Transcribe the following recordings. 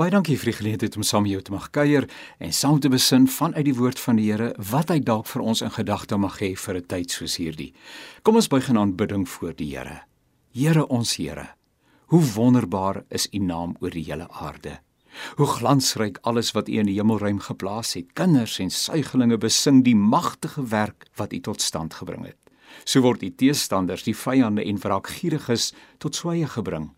Baie dankie vir die geleentheid om saam met jou te mag kuier en saam te besin vanuit die woord van die Here wat hy dalk vir ons in gedagte mag hê vir 'n tyd soos hierdie. Kom ons buig in aanbidding voor die Here. Here ons Here, hoe wonderbaar is U naam oor die hele aarde. Hoe glansryk alles wat U in die hemelruim geplaas het. Kinders en suiglinge besing die magtige werk wat U tot stand gebring het. So word die teestanders, die vyande en wraakgieriges tot swye gebring.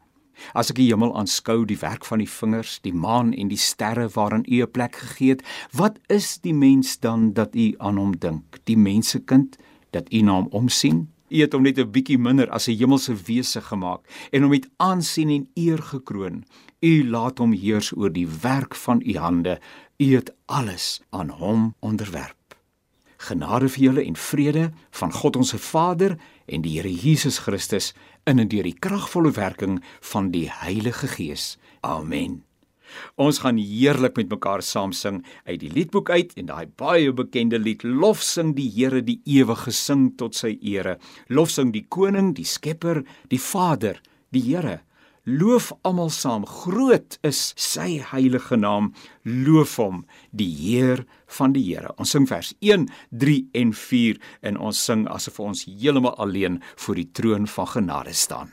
As ek die hemel aanskou, die werk van die vingers, die maan en die sterre waarin U 'n plek gegee het, wat is die mens dan dat U aan hom dink? Die mensekind dat U na hom omsien? U het hom net 'n bietjie minder as 'n hemelse wese gemaak en hom met aansien en eer gekroon. U laat hom heers oor die werk van U hande. U het alles aan hom onderwerp. Genade vir julle en vrede van God ons Vader en die Here Jesus Christus in en deur die kragvolle werking van die Heilige Gees. Amen. Ons gaan heerlik met mekaar saam sing uit die liedboek uit en daai baie bekende lied Lofsing die Here die ewige sing tot sy ere. Lofsing die koning, die skepper, die Vader, die Here. Loof almal saam. Groot is sy heilige naam. Loof hom, die Heer van die Here. Ons sing vers 1, 3 en 4 en ons sing asof ons heeltemal alleen voor die troon van genade staan.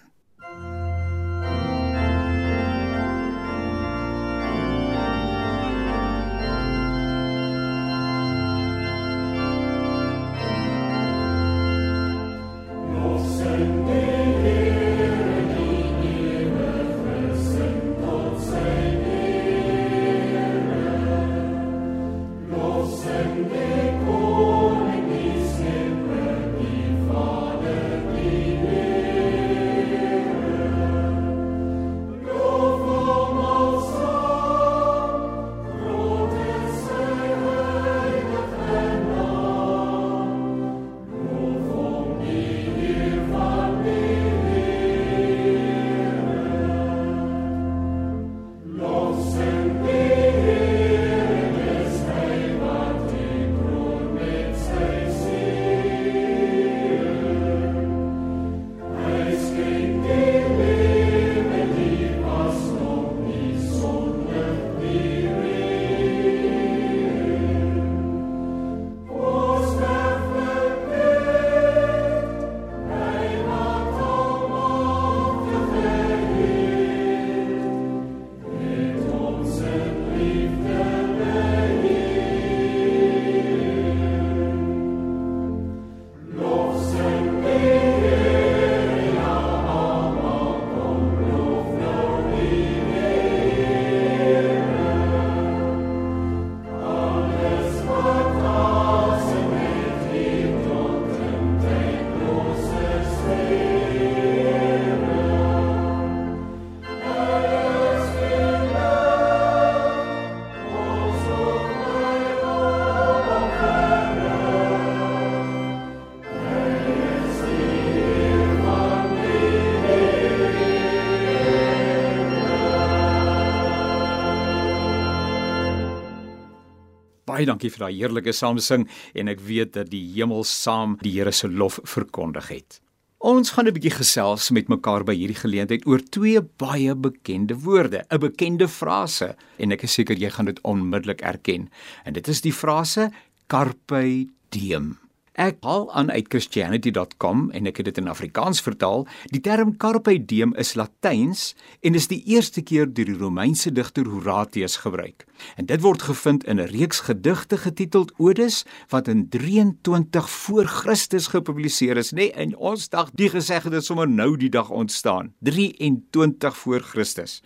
Baie dankie vir daai heerlike saamsing en ek weet dat die hemel saam die Here se lof verkondig het. Ons gaan 'n bietjie gesels met mekaar by hierdie geleentheid oor twee baie bekende woorde, 'n bekende frase en ek is seker jy gaan dit onmiddellik erken. En dit is die frase carpe diem. Ek haal aan uit christianity.com en ek het dit in Afrikaans vertaal. Die term carpe diem is Latyns en is die eerste keer deur die Romeinse digter Horatius gebruik. En dit word gevind in 'n reeks gedigte getiteld Odes wat in 23 voor Christus gepubliseer is, nê? Nee, in ons dag die gesegde het sommer nou die dag ontstaan, 23 voor Christus.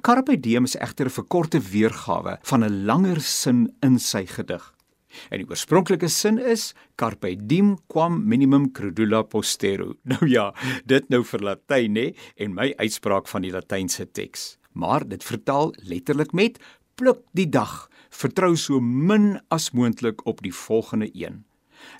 Carpe diem is egter 'n verkorte weergawe van 'n langer sin in sy gedig. En die oorspronklike sin is carpe diem quam minimum credula postero. Nou ja, dit nou vir Latyn nê en my uitspraak van die Latynse teks. Maar dit vertaal letterlik met pluk die dag, vertrou so min as moontlik op die volgende een.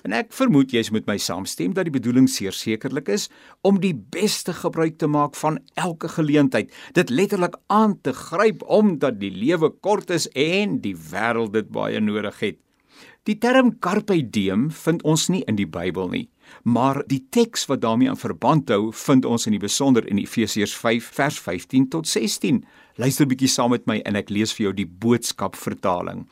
En ek vermoed jy's met my saamstem dat die bedoeling sekerlik is om die beste gebruik te maak van elke geleentheid, dit letterlik aan te gryp omdat die lewe kort is en die wêreld dit baie nodig het. Die term carpe diem vind ons nie in die Bybel nie, Maar die teks wat daarmee aan verband hou, vind ons in die besonder in Efesiërs 5 vers 15 tot 16. Luister bietjie saam met my en ek lees vir jou die boodskap vertaling.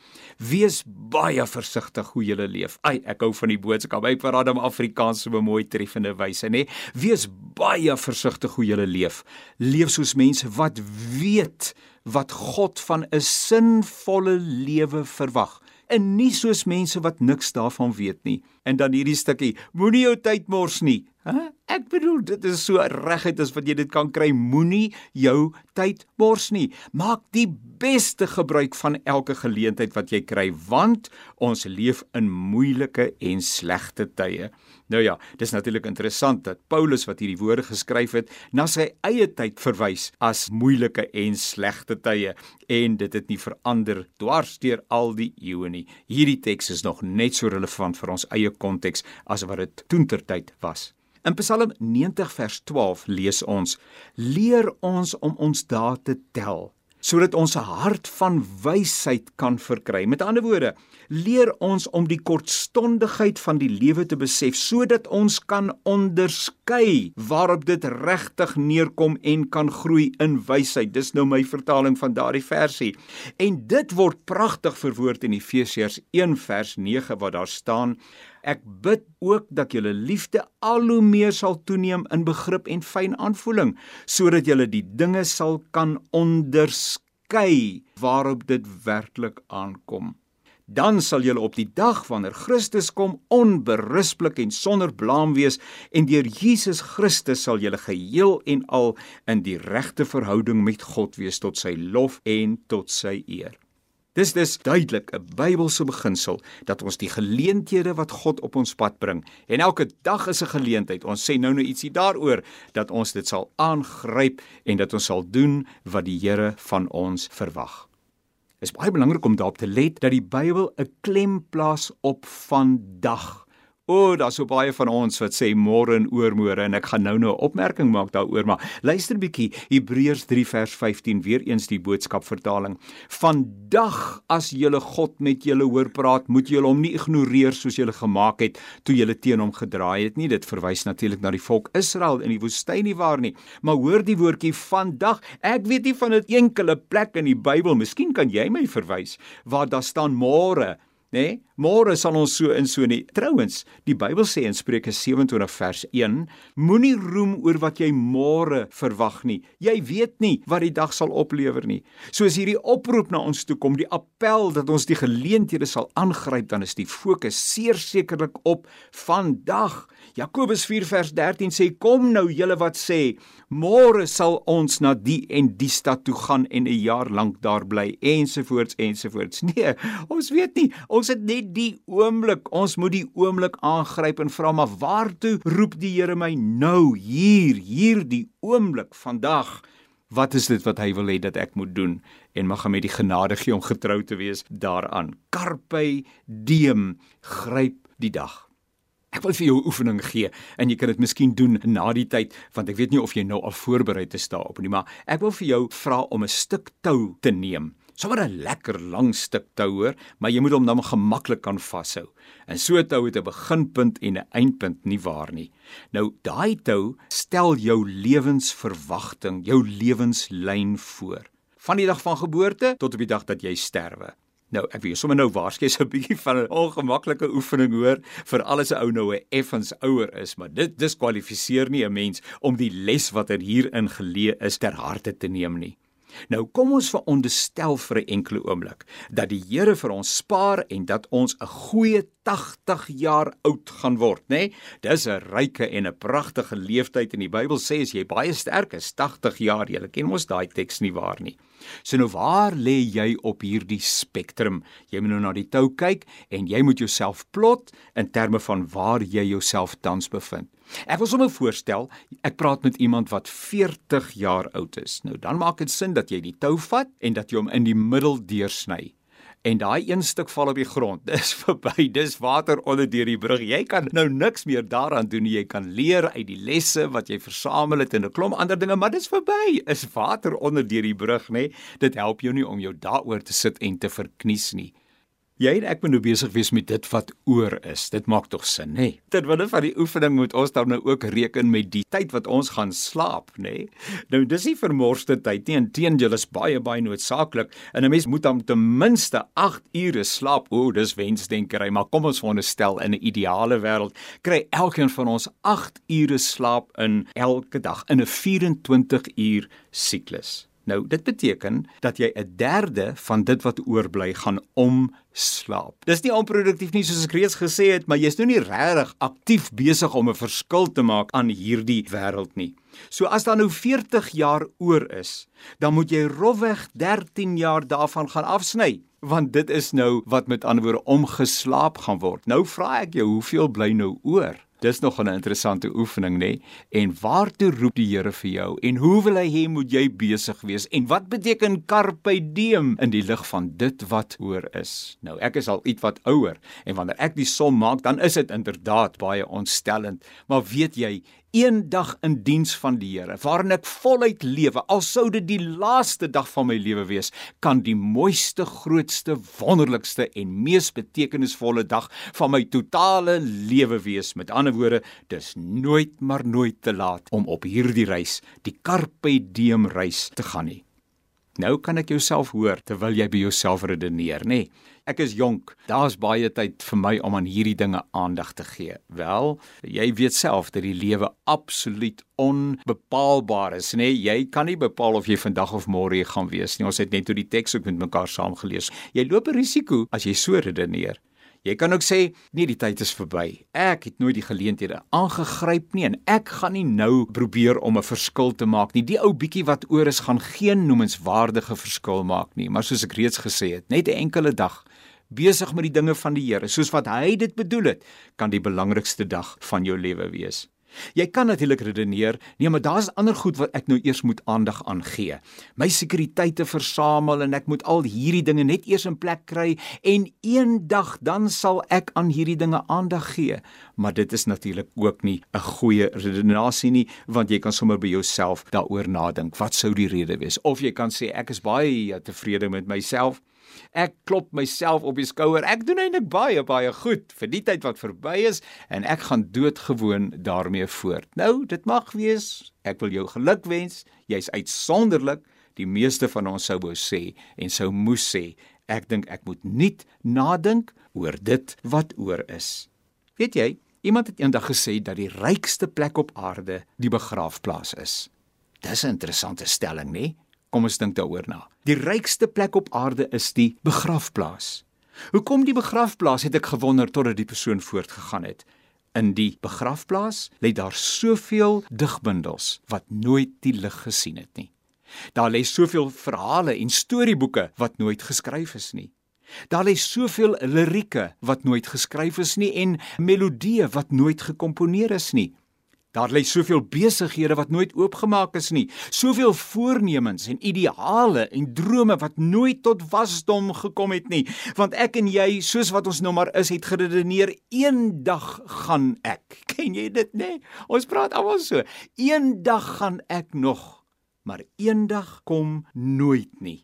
Wees baie versigtig hoe jy leef. Ai, ek hou van die boodskap. Hy praat in Afrikaans so 'n mooi treffende wyse, nê? Wees baie versigtig hoe jy leef. Leef soos mense wat weet wat God van 'n sinvolle lewe verwag en nie soos mense wat niks daarvan weet nie. En dan hierdie stukkie, moenie jou tyd mors nie. Hæ? Ek bedoel, dit is so reguit as wat jy dit kan kry. Moenie jou tyd mors nie. Maak die beste gebruik van elke geleentheid wat jy kry, want ons leef in moeilike en slegte tye. Nou ja, dis natuurlik interessant dat Paulus wat hierdie woorde geskryf het, na sy eie tyd verwys as moeilike en slegte tye en dit het nie verander dwars deur al die eeue nie. Hierdie teks is nog net so relevant vir ons eie konteks as wat dit toentertyd was. In Psalm 90 vers 12 lees ons: Leer ons om ons dae te tel sodat ons 'n hart van wysheid kan verkry. Met ander woorde, leer ons om die kortstondigheid van die lewe te besef sodat ons kan onderskei waarop dit regtig neerkom en kan groei in wysheid. Dis nou my vertaling van daardie versie. En dit word pragtig verwoord in Efesiërs 1 vers 9 wat daar staan: Ek bid ook dat julle liefde al hoe meer sal toeneem in begrip en fyn aanvoeling, sodat julle die dinge sal kan onderskei waarop dit werklik aankom. Dan sal julle op die dag wanneer Christus kom onberispelik en sonder blaam wees en deur Jesus Christus sal julle geheel en al in die regte verhouding met God wees tot sy lof en tot sy eer. Dis dis duidelik 'n Bybelse beginsel dat ons die geleenthede wat God op ons pad bring en elke dag is 'n geleentheid. Ons sê nou nou ietsie daaroor dat ons dit sal aangryp en dat ons sal doen wat die Here van ons verwag. Dit is baie belangrik om daarop te let dat die Bybel 'n klem plaas op vandag. O, oh, daar's so baie van ons wat sê môre en oormôre en ek gaan nou nou 'n opmerking maak daaroor, maar luister bietjie Hebreërs 3 vers 15 weer eens die boodskap vertaling. Vandag as julle God met julle hoor praat, moet julle hom nie ignoreer soos julle gemaak het toe julle teen hom gedraai het nie. Dit verwys natuurlik na die volk Israel in die woestyn nie waar nie. Maar hoor die woordjie vandag. Ek weet nie van 'n enkele plek in die Bybel, miskien kan jy my verwys waar daar staan môre nê? Nee, môre sal ons so in so nie. Trouwens, die Bybel sê in Spreuke 27 vers 1, moenie roem oor wat jy môre verwag nie. Jy weet nie wat die dag sal oplewer nie. Soos hierdie oproep na ons toe kom, die appel dat ons die geleenthede sal aangryp, dan is die fokus sekerlik op vandag. Jakobus 4 vers 13 sê kom nou julle wat sê môre sal ons na die en die stad toe gaan en 'n jaar lank daar bly ensovoorts ensovoorts. Nee, ons weet nie. Ons het net die oomblik. Ons moet die oomblik aangryp en vra maar waartoe roep die Here my nou hier hier die oomblik vandag? Wat is dit wat hy wil hê dat ek moet doen en mag hom met die genade gee om getrou te wees daaraan. Carpe diem, gryp die dag. Ek wil vir jou 'n oefening gee en jy kan dit miskien doen na die tyd want ek weet nie of jy nou al voorberei is daarop nie, maar ek wil vir jou vra om 'n stuk tou te neem. Sommige 'n lekker lang stuk tou hoor, maar jy moet hom dan gemaklik kan vashou. En so 'n tou het 'n beginpunt en 'n eindpunt nie waar nie. Nou daai tou stel jou lewensverwagting, jou lewenslyn voor. Van die dag van geboorte tot op die dag dat jy sterwe. Nou, ek weet sommer nou waarskynlik so 'n bietjie van 'n ongemaklike oefening hoor vir alles 'n ou nou 'n effens ouer is, maar dit diskwalifiseer nie 'n mens om die les wat er hierin geleë is ter harte te neem nie. Nou kom ons veronderstel vir 'n enkele oomblik dat die Here vir ons spaar en dat ons 'n goeie 80 jaar oud gaan word, nê? Nee? Dis 'n ryke en 'n pragtige leeftyd en die Bybel sê as jy baie sterk is, 80 jaar, jy ken mos daai teks nie waar nie. So nou waar lê jy op hierdie spektrum? Jy moet nou na die tou kyk en jy moet jouself plot in terme van waar jy jouself tans bevind. Ek wil sommer voorstel, ek praat met iemand wat 40 jaar oud is. Nou dan maak dit sin dat jy die tou vat en dat jy hom in die middel deursny en daai een stuk val op die grond. Dis verby. Dis water onder deur die brug. Jy kan nou niks meer daaraan doen nie. Jy kan leer uit die lesse wat jy versamel het en 'n klomp ander dinge, maar dis verby. Is water onder deur die brug, nê? Dit help jou nie om jou daaroor te sit en te verknies nie. Jy en ek moet nou besig wees met dit wat oor is. Dit maak tog sin, nê? Nee? Terwyl van die oefening moet ons dan nou ook reken met die tyd wat ons gaan slaap, nê? Nee? Nou dis nie vermorste tyd nie, inteendeel is baie baie noodsaaklik. En 'n mens moet dan ten minste 8 ure slaap. O, dis wensdenkery, maar kom ons veronderstel in 'n ideale wêreld kry elkeen van ons 8 ure slaap in elke dag in 'n 24 uur siklus. Nou, dit beteken dat jy 'n derde van dit wat oorbly gaan omslaap. Dis nie onproduktief nie soos ek reeds gesê het, maar jy's nou nie regtig aktief besig om 'n verskil te maak aan hierdie wêreld nie. So as daar nou 40 jaar oor is, dan moet jy rofweg 13 jaar daarvan gaan afsny, want dit is nou wat met ander woorde omgeslaap gaan word. Nou vra ek jou, hoeveel bly nou oor? Dis nog 'n interessante oefening, nê? En waartoe roep die Here vir jou? En hoe wil hy hê moet jy besig wees? En wat beteken carpe diem in die lig van dit wat oor is? Nou, ek is al ietwat ouer en wanneer ek die som maak, dan is dit inderdaad baie ontstellend. Maar weet jy, een dag in diens van die Here waarin ek voluit lewe al sou dit die laaste dag van my lewe wees kan die mooiste grootste wonderlikste en mees betekenisvolle dag van my totale lewe wees. Met ander woorde dis nooit maar nooit te laat om op hierdie reis die carpe diem reis te gaan nie nou kan ek jouself hoor terwyl jy by jouself redeneer nê nee, Ek is jonk. Daar's baie tyd vir my om aan hierdie dinge aandag te gee. Wel, jy weet self dat die lewe absoluut onbepaalbaar is, nê? Nee, jy kan nie bepaal of jy vandag of môre gaan wees nie. Ons het net toe die teks ook met mekaar saam gelees. Jy loop 'n risiko as jy so redeneer. Jy kan ook sê, nee, die tyd is verby. Ek het nooit die geleenthede aangegryp nie en ek gaan nie nou probeer om 'n verskil te maak nie. Die ou bietjie wat oor is gaan geen noemenswaardige verskil maak nie, maar soos ek reeds gesê het, net 'n enkele dag besig met die dinge van die Here, soos wat hy dit bedoel het, kan die belangrikste dag van jou lewe wees. Jy kan natuurlik redeneer, nee, maar daar's ander goed wat ek nou eers moet aandag aan gee. My sekuriteite versamel en ek moet al hierdie dinge net eers in plek kry en eendag dan sal ek aan hierdie dinge aandag gee. Maar dit is natuurlik ook nie 'n goeie redenasie nie, want jy kan sommer by jouself daaroor nadink. Wat sou die rede wees? Of jy kan sê ek is baie tevrede met myself. Ek klop myself op die skouer. Ek doen eintlik baie baie goed vir die tyd wat verby is en ek gaan doodgewoon daarmee voort. Nou, dit mag wees. Ek wil jou gelukwens. Jy's uitsonderlik. Die meeste van ons sou wou sê en sou moes sê, ek dink ek moet nuut nadink oor dit wat oor is. Weet jy, iemand het eendag gesê dat die rykste plek op aarde die begraafplaas is. Dis 'n interessante stelling, nê? Kom ons dink daaroor na. Die rykste plek op aarde is die begrafplaas. Hoekom die begrafplaas het ek gewonder totdat die persoon voortgegaan het. In die begrafplaas lê daar soveel digbundels wat nooit die lig gesien het nie. Daar lê soveel verhale en storieboeke wat nooit geskryf is nie. Daar lê soveel lirieke wat nooit geskryf is nie en melodieë wat nooit gekomponeer is nie. Daar lê soveel besighede wat nooit oopgemaak is nie, soveel voornemens en ideale en drome wat nooit tot wasdom gekom het nie, want ek en jy, soos wat ons nou maar is, het geredeneer eendag gaan ek. Ken jy dit nê? Ons praat almal so. Eendag gaan ek nog, maar eendag kom nooit nie.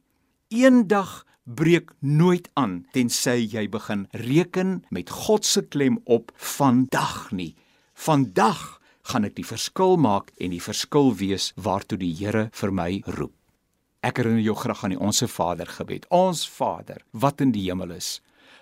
Eendag breek nooit aan tensy jy begin reken met God se klem op vandag nie. Vandag gaan ek die verskil maak en die verskil wees waartoe die Here vir my roep. Ek herinner jou graag aan die onsse Vader gebed. Ons Vader wat in die hemel is,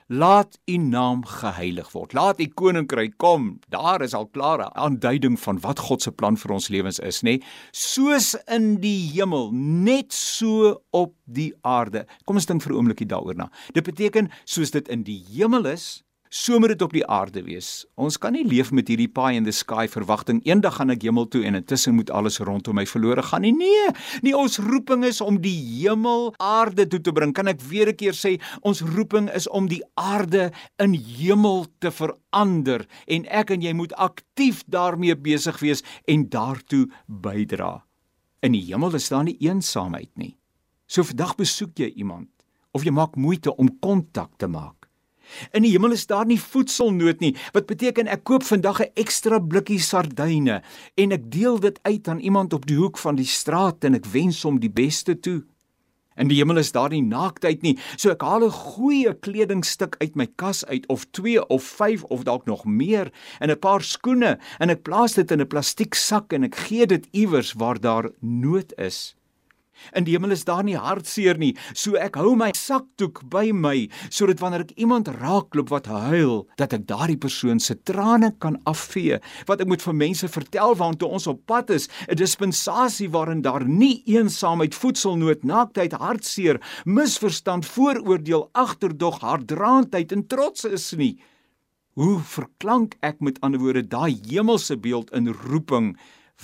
laat U naam geheilig word. Laat U koninkryk kom. Daar is al klare aanduiding van wat God se plan vir ons lewens is, nê? Soos in die hemel, net so op die aarde. Kom ons dink vir 'n oombliekie daaroor na. Dit beteken soos dit in die hemel is, so moet dit op die aarde wees. Ons kan nie leef met hierdie pie in the sky verwagting eendag gaan ek hemel toe en intussen moet alles rondom my verlore gaan nie. Nee, nie ons roeping is om die hemel aarde toe te bring. Kan ek weer 'n keer sê, ons roeping is om die aarde in hemel te verander en ek en jy moet aktief daarmee besig wees en daartoe bydra. In die hemel is daar nie eensaamheid nie. So vandag besoek jy iemand of jy maak moeite om kontak te maak. In die hemel is daar nie voedselnood nie. Wat beteken ek koop vandag 'n ekstra blikkie sardyne en ek deel dit uit aan iemand op die hoek van die straat en ek wens hom die beste toe. In die hemel is daar nie naaktheid nie. So ek haal 'n goeie kledingstuk uit my kas uit of 2 of 5 of dalk nog meer en 'n paar skoene en ek plaas dit in 'n plastiek sak en ek gee dit iewers waar daar nood is. In die hemel is daar nie hartseer nie, so ek hou my sakdoek by my sodat wanneer ek iemand raakloop wat huil, dat ek daardie persoon se trane kan afvee. Wat ek moet vir mense vertel waantoe ons op pad is, 'n dispensasie waarin daar nie eensaamheid, voedselnood, naaktheid, hartseer, misverstand, vooroordeel, agterdog, hartdraandheid en trots is nie. Hoe verklank ek met ander woorde daai hemelse beeld in roeping?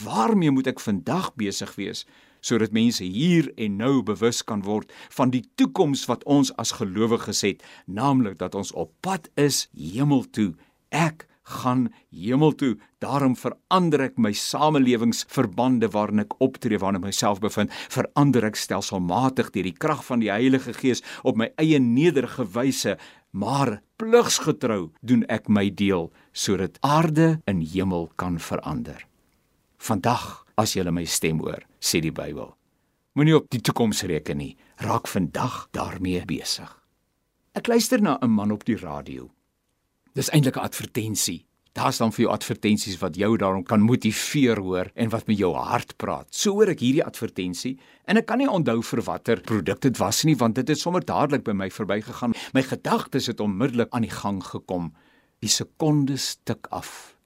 Waarmee moet ek vandag besig wees? Sodat mense hier en nou bewus kan word van die toekoms wat ons as gelowiges het, naamlik dat ons op pad is hemel toe. Ek gaan hemel toe. Daarom verander ek my samelewingsverbande waarin ek optree, waarin ek myself bevind, verander ek stelselmatig deur die krag van die Heilige Gees op my eie nederige wyse, maar pligsgetrou doen ek my deel sodat aarde in hemel kan verander. Vandag as jy my stem hoor, sê die Bybel. Moenie op die toekoms reken nie, raak vandag daarmee besig. Ek luister na 'n man op die radio. Dis eintlik 'n advertensie. Daar's dan vir jou advertensies wat jou daarom kan motiveer hoor en wat met jou hart praat. So hoor ek hierdie advertensie en ek kan nie onthou vir watter produk dit was nie want dit het sommer dadelik by my verbygegaan. My gedagtes het onmiddellik aan die gang gekom. Die sekondes tik af.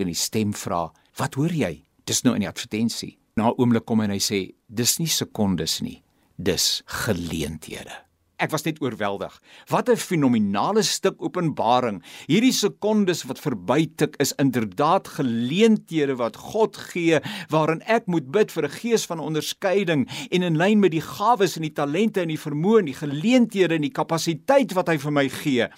En die stem vra: "Wat hoor jy?" Dis nou in die advertensie. Na 'n oomblik kom hy en hy sê: "Dis nie sekondes nie, dis geleenthede." Ek was net oorweldig. Wat 'n fenominale stuk openbaring. Hierdie sekondes wat verbytik is inderdaad geleenthede wat God gee waarin ek moet bid vir 'n gees van onderskeiding en in lyn met die gawes en die talente en die vermoë en die geleenthede en die kapasiteit wat hy vir my gee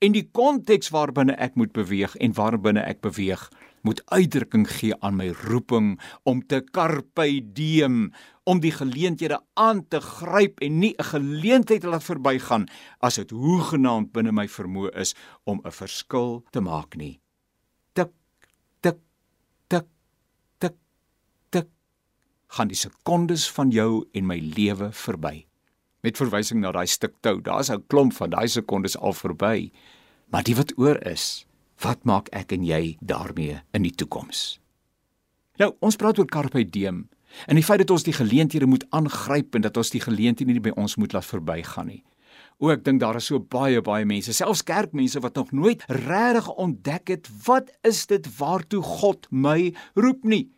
en die konteks waarbinne ek moet beweeg en waarbinne ek beweeg moet uitdrukking gee aan my roeping om te carpe diem om die geleenthede aan te gryp en nie 'n geleentheid te laat verbygaan as dit hoegenaamd binne my vermoë is om 'n verskil te maak nie. Tik tik tik tik tik gaan die sekondes van jou en my lewe verby met verwysing na daai stuk tou. Daar's 'n klomp van daai sekondes al verby. Maar die wat oor is, wat maak ek en jy daarmee in die toekoms? Nou, ons praat oor carpe diem en die feit dat ons die geleenthede moet aangryp en dat ons die geleenthede nie by ons moet laat verbygaan nie. O, ek dink daar is so baie baie mense, selfs kerkmense wat nog nooit regtig ontdek het wat is dit waartoe God my roep nie.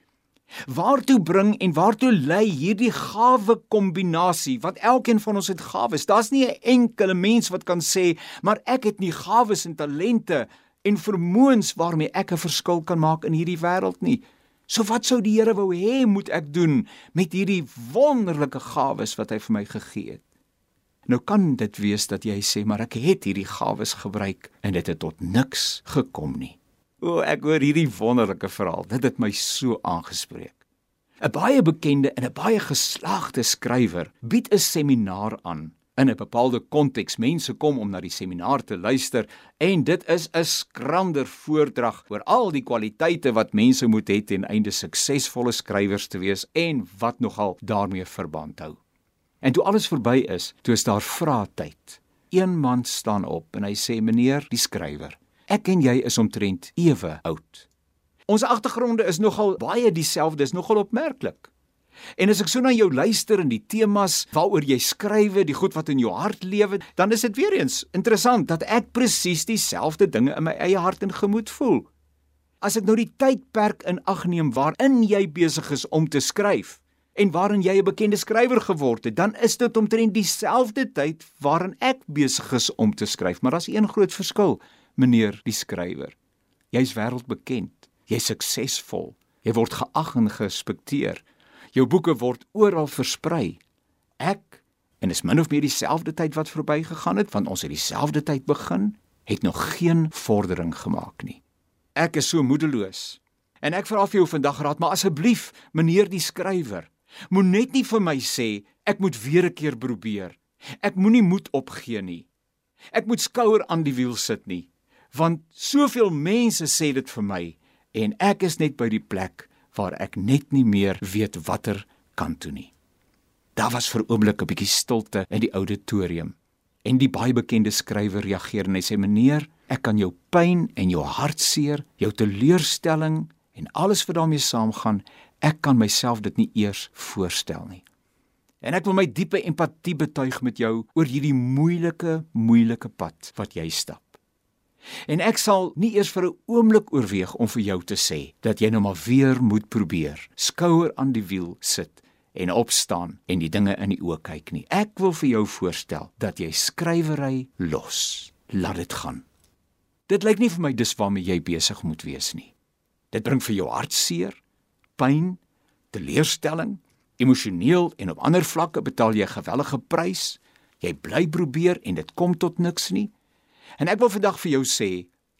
Waartoe bring en waartoe lei hierdie gawe kombinasie? Wat elkeen van ons het gawes. Daar's nie 'n enkele mens wat kan sê, maar ek het nie gawes en talente en vermoëns waarmee ek 'n verskil kan maak in hierdie wêreld nie. So wat sou die Here wou hê moet ek doen met hierdie wonderlike gawes wat hy vir my gegee het? Nou kan dit wees dat jy sê, maar ek het hierdie gawes gebruik en dit het tot niks gekom nie. O, ek hoor hierdie wonderlike verhaal. Dit het my so aangespreek. 'n Baie bekende en 'n baie geslaagde skrywer bied 'n seminaar aan in 'n bepaalde konteks. Mense kom om na die seminaar te luister en dit is 'n skrander voordrag oor al die kwaliteite wat mense moet hê ten einde suksesvolle skrywers te wees en wat nogal daarmee verband hou. En toe alles verby is, toe is daar vraatyd. Een man staan op en hy sê: "Meneer, die skrywer, Ek en jy is omtrent ewe oud. Ons agtergronde is nogal baie dieselfde, is nogal opmerklik. En as ek so na jou luister en die temas waaroor jy skrywe, die goed wat in jou hart lewe, dan is dit weer eens interessant dat ek presies dieselfde dinge in my eie hart en gemoed voel. As ek nou die tydperk in ag neem waarin jy besig is om te skryf en waarin jy 'n bekende skrywer geword het, dan is dit omtrent dieselfde tyd waarin ek besig is om te skryf, maar daar's een groot verskil meneer die skrywer. Jy's wêreldbekend. Jy's suksesvol. Jy word geag en gerespekteer. Jou boeke word oral versprei. Ek en is min of meer dieselfde tyd wat verbygegaan het, want ons het dieselfde tyd begin, het nog geen vordering gemaak nie. Ek is so moedeloos. En ek vra vir jou vandag raad, maar asseblief, meneer die skrywer, moet net nie vir my sê ek moet weer 'n keer probeer. Ek moenie moed opgee nie. Ek moet skouer aan die wiel sit nie want soveel mense sê dit vir my en ek is net by die plek waar ek net nie meer weet watter kant toe nie. Daar was vir oomblik 'n bietjie stilte in die auditorium en die baie bekende skrywer reageer en hy sê meneer, ek kan jou pyn en jou hartseer, jou teleurstelling en alles wat daarmee saamgaan, ek kan myself dit nie eers voorstel nie. En ek wil my diepe empatie betuig met jou oor hierdie moeilike, moeilike pad wat jy stap. En ek sal nie eers vir 'n oomblik oorweeg om vir jou te sê dat jy nou maar weer moet probeer, skouer aan die wiel sit en opstaan en die dinge in die oë kyk nie. Ek wil vir jou voorstel dat jy skrywery los. Laat dit gaan. Dit lyk nie vir my dis waarmee jy besig moet wees nie. Dit bring vir jou hartseer, pyn, teleurstelling, emosioneel en op ander vlakke betaal jy 'n gewellige prys. Jy bly probeer en dit kom tot niks nie. En ek wil vandag vir jou sê,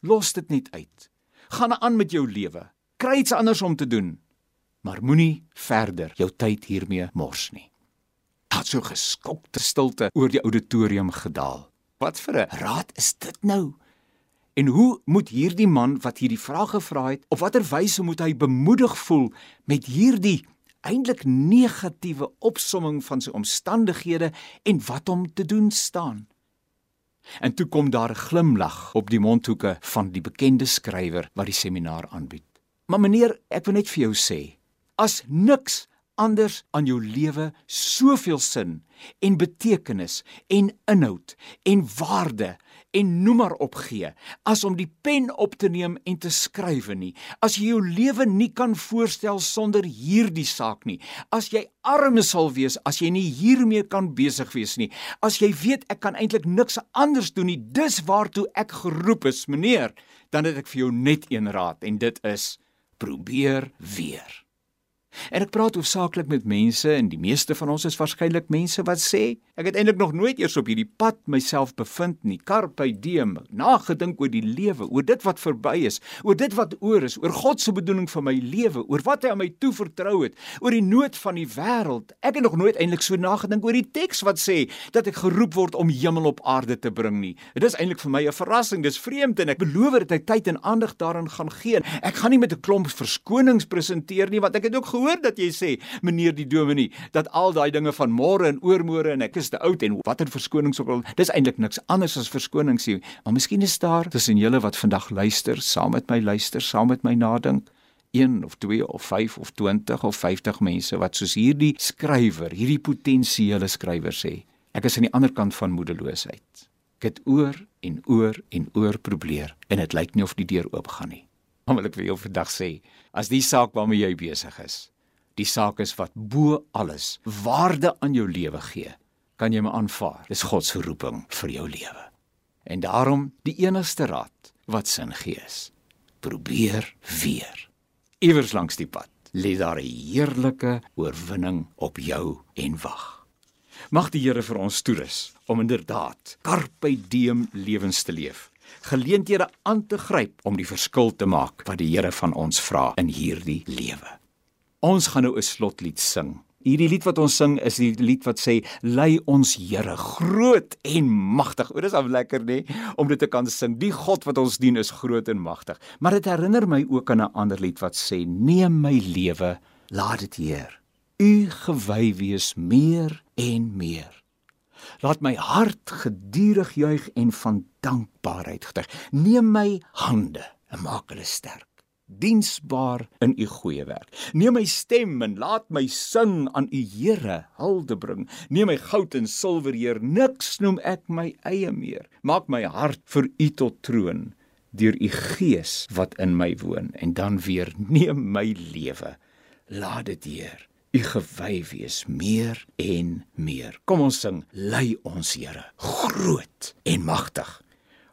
los dit net uit. Gaan aan met jou lewe. Kry iets anders om te doen. Maar moenie verder jou tyd hiermee mors nie. Daar so geskokte stilte oor die auditorium gedaal. Wat vir 'n raad is dit nou? En hoe moet hierdie man wat hierdie vraag gevra het, op watter wyse moet hy bemoedig voel met hierdie eintlik negatiewe opsomming van sy omstandighede en wat om te doen staan? En toe kom daar 'n glimlag op die mondhoeke van die bekende skrywer wat die seminaar aanbied. Maar meneer, ek wil net vir jou sê, as niks anders aan jou lewe soveel sin en betekenis en inhoud en waarde en noem maar op gee as om die pen op te neem en te skryf nie. As jy jou lewe nie kan voorstel sonder hierdie saak nie. As jy arme sal wees as jy nie hiermee kan besig wees nie. As jy weet ek kan eintlik niks anders doen nie. Dis waartoe ek geroep is meneer. Dan het ek vir jou net een raad en dit is probeer weer En ek praat hoofsaaklik met mense en die meeste van ons is waarskynlik mense wat sê ek het eintlik nog nooit eers op hierdie pad myself bevind nie. Carpe diem, nagedink oor die lewe, oor dit wat verby is, oor dit wat oor is, oor God se bedoeling vir my lewe, oor wat hy aan my toevertrou het, oor die nood van die wêreld. Ek het nog nooit eintlik so nagedink oor die teks wat sê dat ek geroep word om hemel op aarde te bring nie. Dit is eintlik vir my 'n verrassing. Dis vreemd en ek beloof dat ek tyd en aandag daaraan gaan gee. Ek gaan nie met 'n klomp verskonings presenteer nie want ek het ook gehoor dat jy sê, meneer die dominee, dat al daai dinge van môre en oormôre en ek is te oud en watter verskonings ook al, dis eintlik niks anders as verskonings hier. Maar miskien is daar tussen julle wat vandag luister, saam met my luister, saam met my nadink. 1 of 2 of 5 of 20 of 50 mense wat soos hierdie skrywer, hierdie potensiële skrywer sê, ek is aan die ander kant van moedeloosheid. Ek het oor en oor en oor probeer en dit lyk nie of die deur oopgaan nie. Maar wil ek vir jou vandag sê, as die saak waarmee jy besig is, die saak is wat bo alles waarde aan jou lewe gee, kan jy my aanvaar. Dis God se roeping vir jou lewe. En daarom die enigste raad wat sin gee is: probeer weer. Iewers langs die pad lê daar 'n heerlike oorwinning op jou en wag. Mag die Here vir ons toerus om inderdaad carpe diem lewens te leef. Geleenthede aan te gryp om die verskil te maak wat die Here van ons vra in hierdie lewe. Ons gaan nou 'n slotlied sing. Hierdie lied wat ons sing is die lied wat sê lei ons Here groot en magtig. O, dis al lekker nê om dit te kan sing. Die God wat ons dien is groot en magtig. Maar dit herinner my ook aan 'n ander lied wat sê neem my lewe, laat dit Heer. U gewy wees meer en meer. Laat my hart gedurig juig en van dankbaarheid getuig. Neem my hande en maak hulle sterk diensbaar in u goeie werk. Neem my stem en laat my sing aan u Here hulde bring. Neem my goud en silwer Heer, niks noem ek my eie meer. Maak my hart vir u tot troon deur u gees wat in my woon en dan weer neem my lewe. Laat dit Heer u gewy wees meer en meer. Kom ons sing, lei ons Here, groot en magtig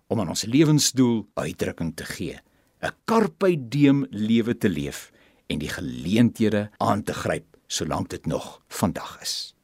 om aan ons lewensdoel uitdrukking te gee 'n carpe diem lewe te leef en die geleenthede aan te gryp solank dit nog vandag is.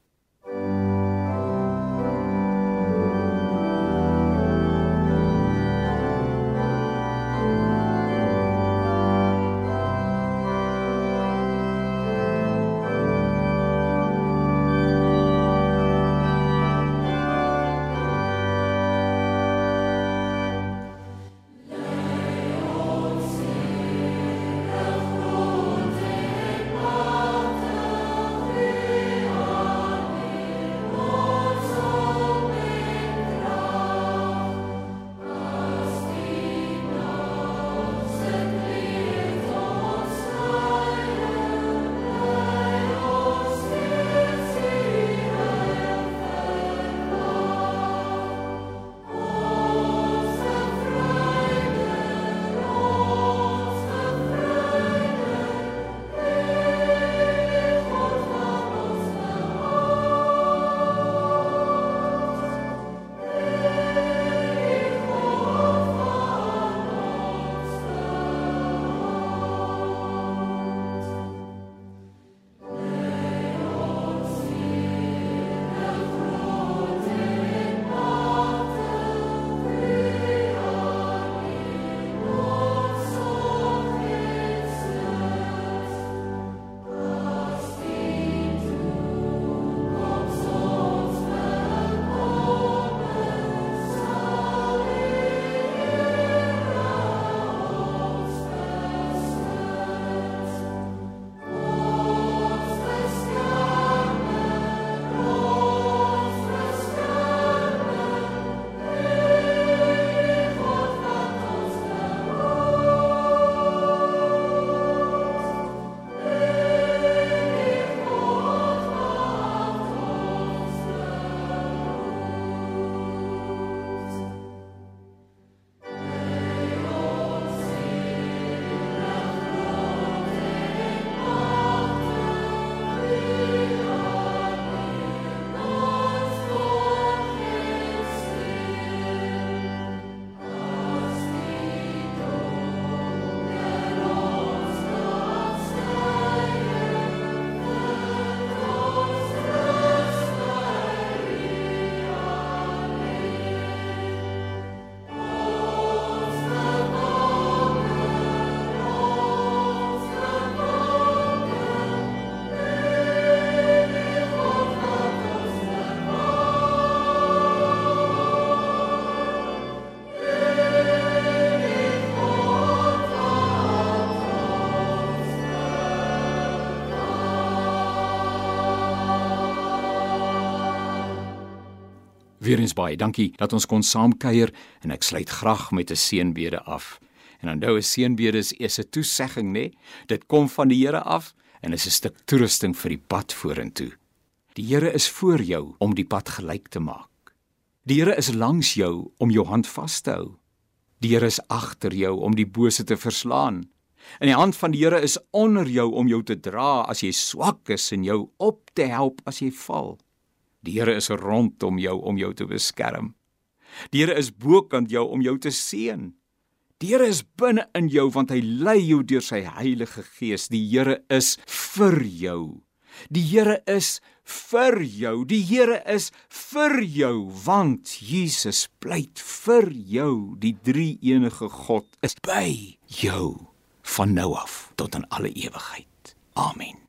Weerens baie dankie dat ons kon saamkuier en ek sluit graag met 'n seënbede af. En onthou 'n seënbede is 'n toesegging, nê? Dit kom van die Here af en is 'n stuk toerusting vir die pad vorentoe. Die Here is voor jou om die pad gelyk te maak. Die Here is langs jou om jou hand vas te hou. Die Here is agter jou om die bose te verslaan. En die hand van die Here is onder jou om jou te dra as jy swak is en jou op te help as jy val. Die Here is rondom jou om jou te beskerm. Die Here is bokant jou om jou te seën. Die Here is binne in jou want hy lei jou deur sy Heilige Gees. Die Here is vir jou. Die Here is vir jou. Die Here is vir jou want Jesus pleit vir jou. Die drie enige God is by jou van nou af tot in alle ewigheid. Amen.